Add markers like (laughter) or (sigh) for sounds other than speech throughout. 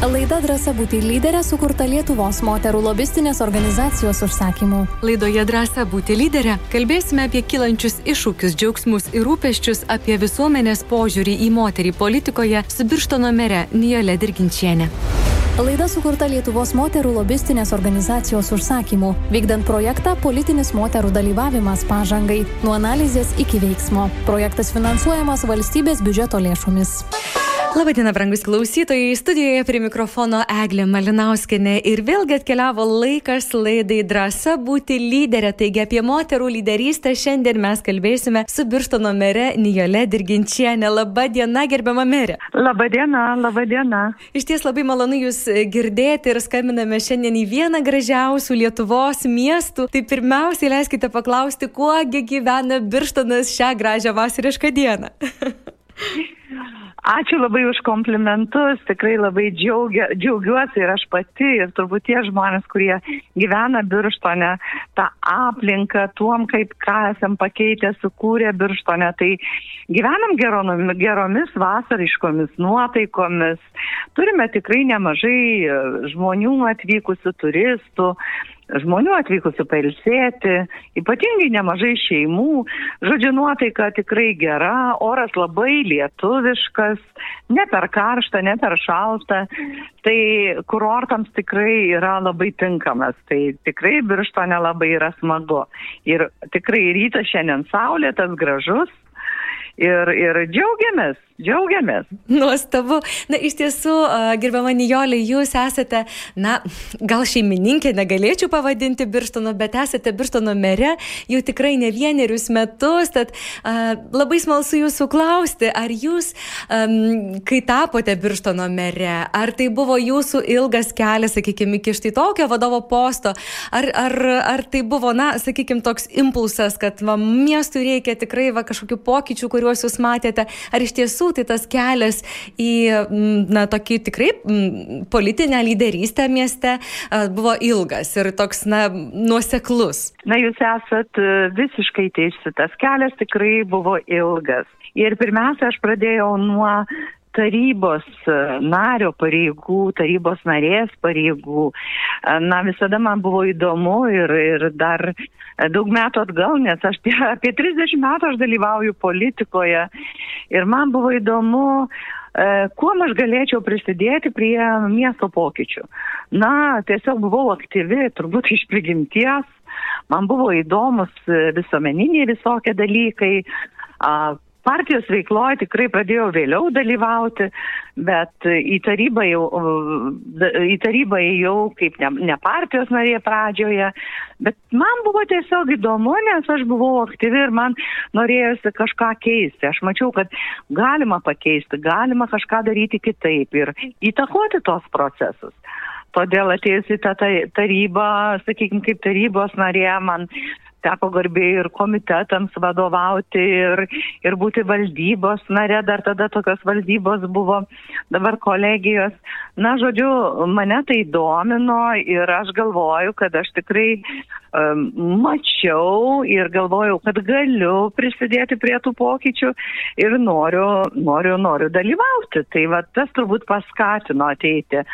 Laida Drąsa būti lyderė sukurta Lietuvos moterų lobistinės organizacijos užsakymu. Laidoje Drąsa būti lyderė kalbėsime apie kilančius iššūkius, džiaugsmus ir rūpeščius, apie visuomenės požiūrį į moterį politikoje su Birštono mere Nijole Dirginčienė. Laida sukurta Lietuvos moterų lobistinės organizacijos užsakymu, vykdant projektą Politinis moterų dalyvavimas pažangai - nuo analizės iki veiksmo. Projektas finansuojamas valstybės biudžeto lėšomis. Labadiena, brangus klausytojai. Studijoje prie mikrofono Eglė Malinauskinė ir vėlgi atkeliavo laikas laidai drąsa būti lyderė. Taigi apie moterų lyderystę šiandien mes kalbėsime su Birštono mere Nijole Dirginčienė. Labadiena, gerbiama merė. Labadiena, labadiena. Iš ties labai malonu Jūs girdėti ir skambiname šiandien į vieną gražiausių Lietuvos miestų. Tai pirmiausiai leiskite paklausti, kuogi gyvena Birštonas šią gražią vasarišką dieną. (laughs) Ačiū labai už komplimentus, tikrai labai džiaugia, džiaugiuosi ir aš pati, ir turbūt tie žmonės, kurie gyvena birštone, tą aplinką, tuom, kaip ką esam pakeitę, sukūrę birštone, tai gyvenam geromis, geromis vasariškomis nuotaikomis, turime tikrai nemažai e, žmonių atvykusių, turistų, žmonių atvykusių pailsėti, ypatingai nemažai šeimų. Žodžiu, nuotaika tikrai gera, oras labai lietuviškas, ne per karšta, ne per šalta. Tai kurortams tikrai yra labai tinkamas. Tai tikrai biršto nelabai yra smagu. Ir tikrai rytas šiandien saulėtas, gražus. Ir, ir džiaugiamės, Džiaugiamės. Nuostabu. Na, iš tiesų, gerbiama Nijolė, jūs esate, na, gal šeimininkė, negalėčiau pavadinti Birštono, bet esate Birštono mere jau tikrai ne vienerius metus. Tad a, labai smalsu jūsų klausti, ar jūs, a, kai tapote Birštono mere, ar tai buvo jūsų ilgas kelias, sakykime, iki štai tokio vadovo posto, ar, ar, ar tai buvo, na, sakykime, toks impulsas, kad va, miestui reikia tikrai va, kažkokių pokyčių, kuriuos jūs matėte, ar iš tiesų tiesų tai tas kelias į na, tokį tikrai politinę lyderystę mieste buvo ilgas ir toks na, nuoseklus. Na, jūs esat e, visiškai teisi, tas kelias tikrai buvo ilgas. Ir pirmiausia, aš pradėjau nuo tarybos e, nario pareigų, tarybos narės pareigų. E, na, visada man buvo įdomu ir, ir dar daug metų atgal, nes aš (laughs) apie 30 metų aš dalyvauju politikoje ir man buvo įdomu, e, kuo aš galėčiau prisidėti prie miesto pokyčių. Na, tiesiog buvau aktyvi, turbūt iš prigimties, man buvo įdomus visuomeniniai visokie dalykai, Partijos veikloje tikrai pradėjau vėliau dalyvauti, bet į tarybą jau, į tarybą jau kaip ne, ne partijos narė pradžioje, bet man buvo tiesiog įdomu, nes aš buvau aktyvi ir man norėjosi kažką keisti. Aš mačiau, kad galima pakeisti, galima kažką daryti kitaip ir įtakoti tos procesus. Todėl atėjus į tą tarybą, sakykime, kaip tarybos narė, man teko garbė ir komitetams vadovauti ir, ir būti valdybos nare, dar tada tokios valdybos buvo, dabar kolegijos. Na, žodžiu, mane tai domino ir aš galvoju, kad aš tikrai um, mačiau ir galvojau, kad galiu prisidėti prie tų pokyčių ir noriu, noriu, noriu dalyvauti. Tai va tas turbūt paskatino ateiti.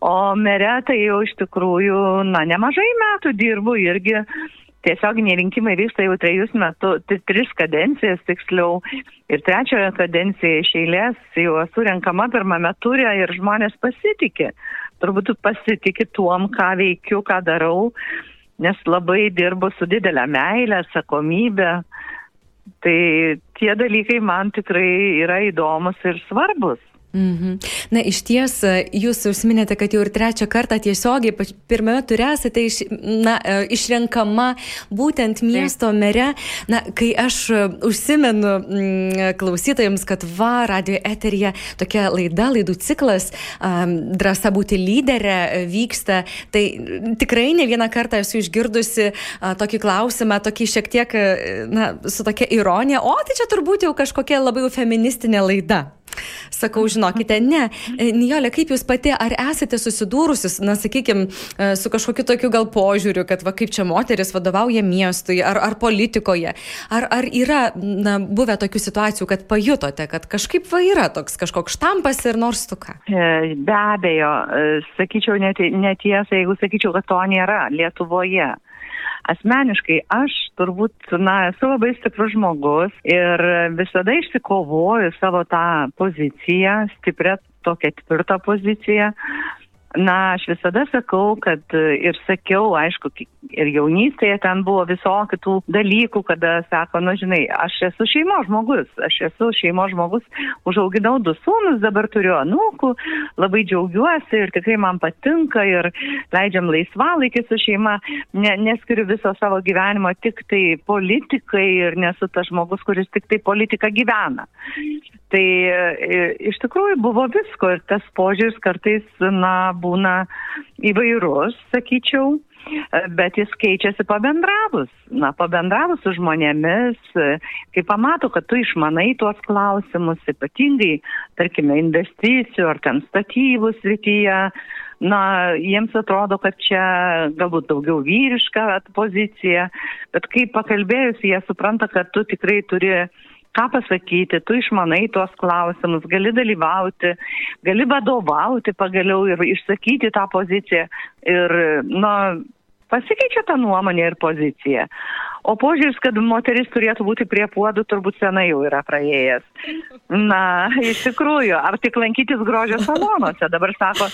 O mere tai jau iš tikrųjų, na, nemažai metų dirbu irgi tiesioginiai rinkimai vyksta jau trejus metus, tris kadencijas tiksliau. Ir trečiojo kadenciją iš eilės jau esu renkama pirmame turė ir žmonės pasitikė. Turbūt pasitikė tuom, ką veikiu, ką darau, nes labai dirbu su didelė meilė, atsakomybė. Tai tie dalykai man tikrai yra įdomus ir svarbus. Mhm. Na, iš ties, jūs užsiminėte, kad jau ir trečią kartą tiesiogiai pirmame turė esate iš, na, e, išrenkama būtent miesto mere. Na, kai aš užsimenu m, mm, klausytojams, kad va, radio eterija tokia laida, laidų ciklas, um, drąsa būti lyderė vyksta, tai tikrai ne vieną kartą esu išgirdusi uh, tokį klausimą, tokį šiek tiek, na, su tokia ironija, o tai čia turbūt jau kažkokia labai feministinė laida. Sakau, žinokite, ne. E, Nijolė, kaip jūs pati, ar esate susidūrusi, na, sakykime, su kažkokiu tokiu gal požiūriu, kad va kaip čia moteris vadovauja miestui ar, ar politikoje? Ar, ar yra na, buvę tokių situacijų, kad pajutote, kad kažkaip va yra toks kažkoks štampas ir nors tu ką? E, be abejo, e, sakyčiau netiesa, jeigu sakyčiau, kad to nėra Lietuvoje asmeniškai aš turbūt, na, esu labai stiprus žmogus ir visada išsikovoju savo tą poziciją, stiprią tokią tvirtą poziciją, Na, aš visada sakau, kad e, ir sakiau, aišku, ir jaunystėje ten buvo visokių tų dalykų, kada sako, nu žinai, aš esu šeimos žmogus, aš esu šeimos žmogus, užauginau du sūnus, dabar turiu anūkų, labai džiaugiuosi ir tikrai man patinka ir leidžiam laisvalaikį su šeima, ne, neskiriu viso savo gyvenimo tik tai politikai ir nesu tas žmogus, kuris tik tai politiką gyvena. Tai e, iš tikrųjų buvo visko ir tas požiūris kartais, na, būna įvairus, sakyčiau, bet jis keičiasi pabendravus. Na, pabendravus su žmonėmis, kai pamato, kad tu išmanai tuos klausimus, ypatingai, tarkime, investicijų ar ten statybų srityje, na, jiems atrodo, kad čia galbūt daugiau vyriška pozicija, bet kai pakalbėjus, jie supranta, kad tu tikrai turi ką pasakyti, tu išmanai tuos klausimus, gali dalyvauti, gali vadovauti pagaliau ir išsakyti tą poziciją. Ir, na, pasikeičia ta nuomonė ir pozicija. O požiūris, kad moteris turėtų būti prie puodų, turbūt senai jau yra praėjęs. Na, iš tikrųjų, ar tik lankytis grožio salonuose. Dabar sako,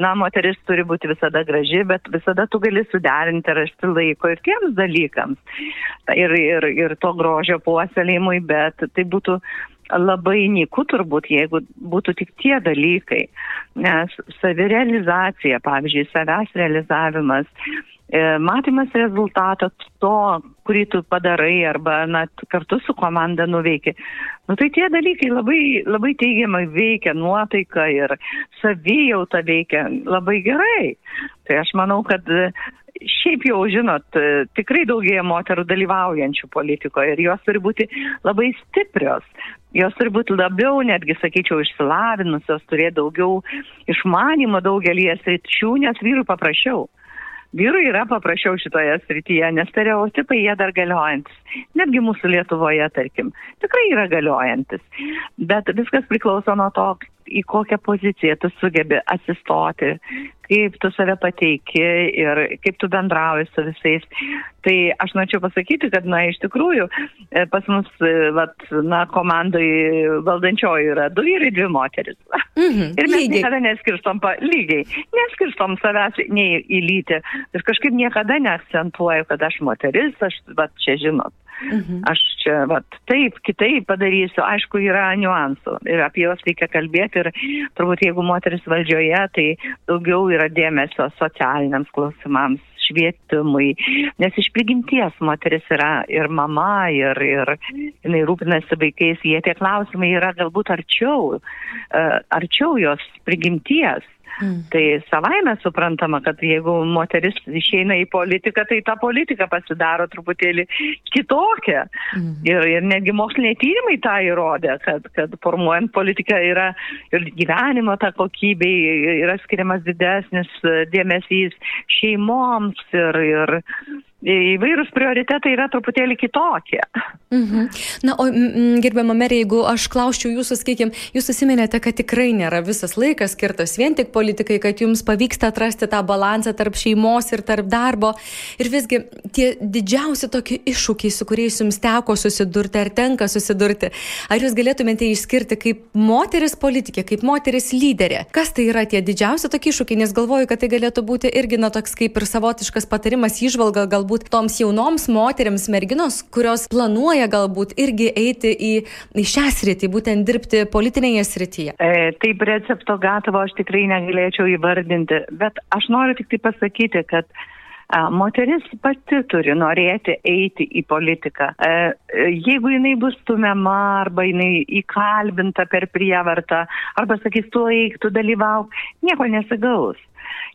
na, moteris turi būti visada graži, bet visada tu gali suderinti rasti laiko ir tiems dalykams. Ir, ir, ir to grožio puoselėjimui, bet tai būtų labai nyku turbūt, jeigu būtų tik tie dalykai. Nes savirealizacija, pavyzdžiui, savęs realizavimas, matymas rezultato to, kurį tu padarai arba na, kartu su komanda nuveiki. Nu, tai tie dalykai labai, labai teigiamai veikia nuotaiką ir savijautą veikia labai gerai. Tai aš manau, kad šiaip jau, žinot, tikrai daugėja moterų dalyvaujančių politikoje ir jos turi būti labai stiprios. Jos turi būti labiau, netgi sakyčiau, išsilavinusios, turėti daugiau išmanimo daugelį sričių, nes vyrų paprašiau. Vyrui yra paprasčiau šitoje srityje, nes stereotipai jie dar galiojantis. Netgi mūsų Lietuvoje, tarkim, tikrai yra galiojantis. Bet viskas priklauso nuo to, į kokią poziciją tu sugebi atsistoti, kaip tu save pateiki ir kaip tu bendrauji su visais. Tai aš norėčiau pasakyti, kad, na, iš tikrųjų, e, pas mus, e, vat, na, komandai valdančioji yra du vyrai, dvi moteris. Mhm, ir mes lygiai. niekada neskirstom, pa, lygiai, neskirstom savęs nei į lytį. Ir kažkaip niekada neakcentuoju, kad aš moteris, aš, vat, čia žinot. Mhm. Aš čia, vat, taip, kitaip padarysiu. Aišku, yra niuansų ir apie juos reikia kalbėti ir turbūt jeigu moteris valdžioje, tai daugiau yra dėmesio socialiniams klausimams, švietimui, nes iš prigimties moteris yra ir mama, ir, ir jinai rūpinasi vaikais, jie tie klausimai yra galbūt arčiau, e, arčiau jos prigimties. Mm. Tai savaime suprantama, kad jeigu moteris išeina į politiką, tai ta politika pasidaro truputėlį kitokia. Mm. Ir, ir netgi moksliniai tyrimai tą įrodė, kad, kad formuojant politiką yra ir gyvenimo ta kokybė, yra skiriamas didesnis dėmesys šeimoms ir, ir įvairūs prioritetai yra truputėlį kitokie. Mhm. Na, o gerbiamą merį, jeigu aš klauščiau jūsų, sakykime, jūs susiminėte, kad tikrai nėra visas laikas skirtas vien tik politikai, kad jums pavyksta atrasti tą balansą tarp šeimos ir tarp darbo. Ir visgi tie didžiausi tokie iššūkiai, su kuriais jums teko susidurti ar tenka susidurti, ar jūs galėtumėte išskirti kaip moteris politikė, kaip moteris lyderė? Kas tai yra tie didžiausi tokie iššūkiai, nes galvoju, kad tai galėtų būti irgi, na, toks kaip ir savotiškas patarimas, išvalga galbūt galbūt toms jaunoms moteriams, merginos, kurios planuoja galbūt irgi eiti į, į šią sritį, būtent dirbti politinėje srityje? E, taip, recepto gatavo aš tikrai negalėčiau įvardinti, bet aš noriu tik tai pasakyti, kad Moteris pati turi norėti eiti į politiką. E, jeigu jinai bus stumiama arba jinai įkalbinta per prievartą, arba sakys, tu eik, tu dalyvauk, nieko nesigaus.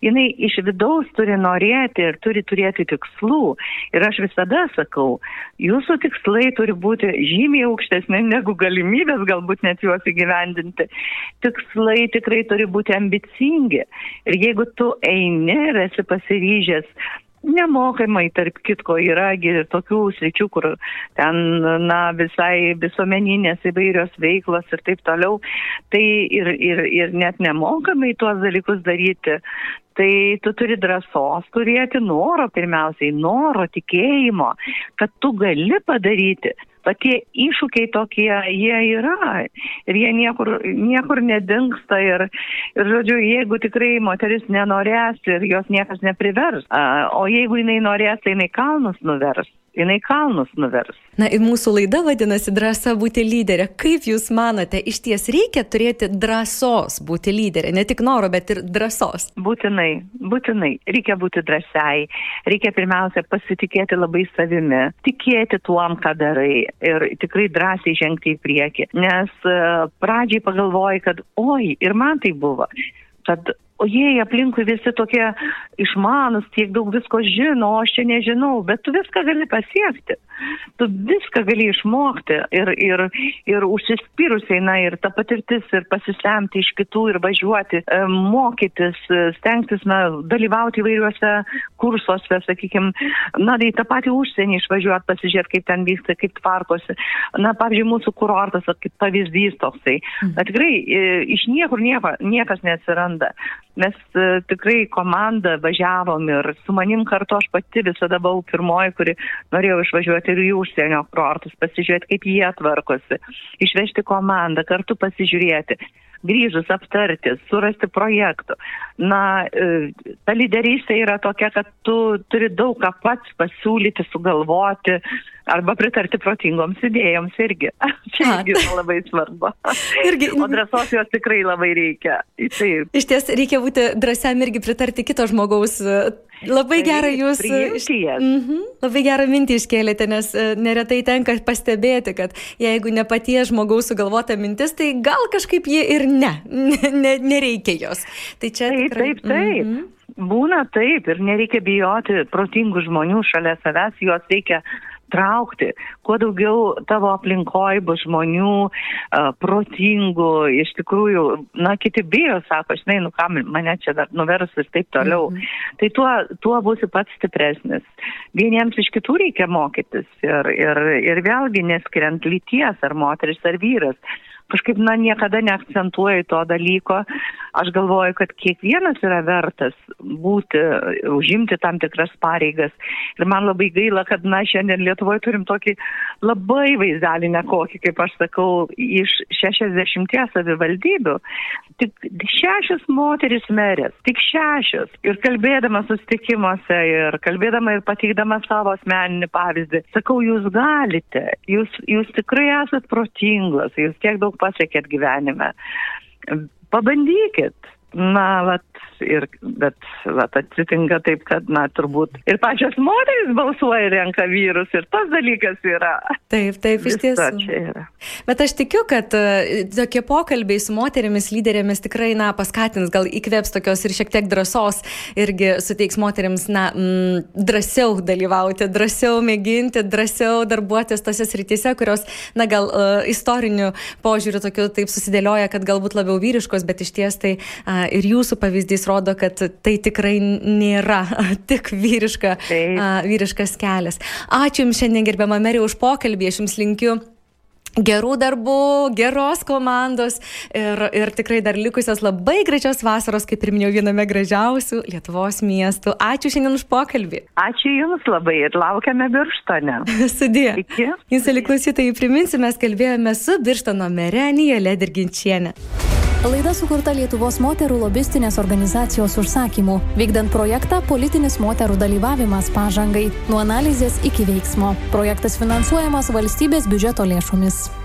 Jinai iš vidaus turi norėti ir turi turėti tikslų. Ir aš visada sakau, jūsų tikslai turi būti žymiai aukštesni negu galimybės galbūt net juos įgyvendinti. Tikslai tikrai turi būti ambicingi. Ir jeigu tu eini ir esi pasiryžęs Nemokamai, tarp kitko, yra ir tokių sričių, kur ten, na, visai visuomeninės įvairios veiklos ir taip toliau. Tai ir, ir, ir net nemokamai tuos dalykus daryti. Tai tu turi drąsos turėti noro, pirmiausiai, noro, tikėjimo, kad tu gali padaryti tie iššūkiai tokie, jie yra ir jie niekur, niekur nedingsta ir, ir, žodžiu, jeigu tikrai moteris nenorės ir jos niekas neprivers, o jeigu jinai norės, tai jinai kalnus nuvers jinai kalnus nuvers. Na ir mūsų laida vadinasi drąsa būti lyderė. Kaip Jūs manote, iš ties reikia turėti drąsos būti lyderė, ne tik noro, bet ir drąsos? Būtinai, būtinai. Reikia būti drąsiai. Reikia pirmiausia pasitikėti labai savimi, tikėti tuom, ką darai ir tikrai drąsiai žengti į priekį. Nes uh, pradžiai pagalvoji, kad oi, ir man tai buvo kad o jie aplinkui visi tokie išmanus, tiek daug visko žino, o aš čia nežinau, bet tu viską gali pasiekti. Tu viską gali išmokti ir, ir, ir užsispyrusiai, na ir ta patirtis, ir pasisemti iš kitų, ir važiuoti, e, mokytis, e, stengtis, na, dalyvauti įvairiuose kursuose, sakykime, na, į tą patį užsienį išvažiuoti, pasižiūrėti, kaip ten vyksta, kaip tvarkosi. Na, pavyzdžiui, mūsų kurortas, kaip pavyzdys toksai. Na, tikrai e, iš niekur nieko, niekas neatsiranda mes tikrai komanda važiavom ir su manim kartu aš pati visada buvau pirmoji, kuri norėjau išvažiuoti ir į užsienio kurortus, pasižiūrėti, kaip jie tvarkosi, išvežti komandą, kartu pasižiūrėti grįžus aptarti, surasti projektų. Na, e, ta lyderystė yra tokia, kad tu turi daug ką pats pasiūlyti, sugalvoti, arba pritarti protingoms idėjoms irgi. (laughs) Čia irgi yra labai svarbu. (laughs) Irgi... O drąsos jos tikrai labai reikia. Taip. Iš ties reikia būti drąsiam irgi pritarti kito žmogaus Labai tai, gerą jūs. Mm -hmm, labai gerą mintį iškėlėte, nes e, neretai tenka pastebėti, kad jeigu ne paties žmogaus sugalvota mintis, tai gal kažkaip jie ir ne, (laughs) ne nereikia jos. Tai čia taip, tikrai... taip, taip. Mm -hmm. Būna taip ir nereikia bijoti protingų žmonių šalia savęs, juos reikia traukti, kuo daugiau tavo aplinkoje bus žmonių uh, protingų, iš tikrųjų, na, kiti bijo, sako, žinai, nu kam mane čia dar nuvers ir taip toliau. Mm -hmm. Tai tuo, tuo būsi pats stipresnis. Vieniems iš kitų reikia mokytis ir, ir, ir vėlgi neskiriant lyties ar moteris ar vyras kažkaip, na, niekada neakcentuoju to dalyko. Aš galvoju, kad kiekvienas yra vertas būti, užimti tam tikras pareigas. Ir man labai gaila, kad, na, šiandien Lietuvoje turim tokį labai vaizdelį nekokį, kaip aš sakau, iš 60 savivaldybių. Tik šešios moteris merės, tik šešios. Ir kalbėdama susitikimuose ir kalbėdama ir pateikdama savo asmeninį pavyzdį, sakau, jūs galite, jūs, jūs tikrai esat protingos, jūs tiek daug pasiekėt gyvenime. Pabandykit. Na, vat, ir, bet vat, atsitinka taip, kad, na, turbūt ir pačios moteris balsuoja ir renka vyrus ir tas dalykas yra. Taip, taip, iš tiesų. Bet aš tikiu, kad uh, tokie pokalbiai su moterimis lyderėmis tikrai, na, paskatins, gal įkvėps tokios ir šiek tiek drąsos, irgi suteiks moteriams, na, mm, drąsiau dalyvauti, drąsiau mėginti, drąsiau darbuotis tose srityse, kurios, na, gal uh, istoriniu požiūriu tokiu taip susidėlioja, kad galbūt labiau vyriškos, bet iš ties tai uh, ir jūsų pavyzdys rodo, kad tai tikrai nėra (laughs) tik vyriška, Taip. vyriškas kelias. Ačiū Jums šiandien gerbiamą merį už pokalbį, aš Jums linkiu gerų darbų, geros komandos ir, ir tikrai dar likusios labai gražios vasaros, kaip ir minėjau, viename gražiausių Lietuvos miestų. Ačiū šiandien už pokalbį. Ačiū Jums labai ir laukiame Birštone. (laughs) Sudė. Iki. Jūs, klausytojai, priminsiu, mes kalbėjome su Birštono mere Nijole Dirginčienė. Laida sukurta Lietuvos moterų lobistinės organizacijos užsakymu, vykdant projektą Politinis moterų dalyvavimas pažangai - nuo analizės iki veiksmo. Projektas finansuojamas valstybės biudžeto lėšomis.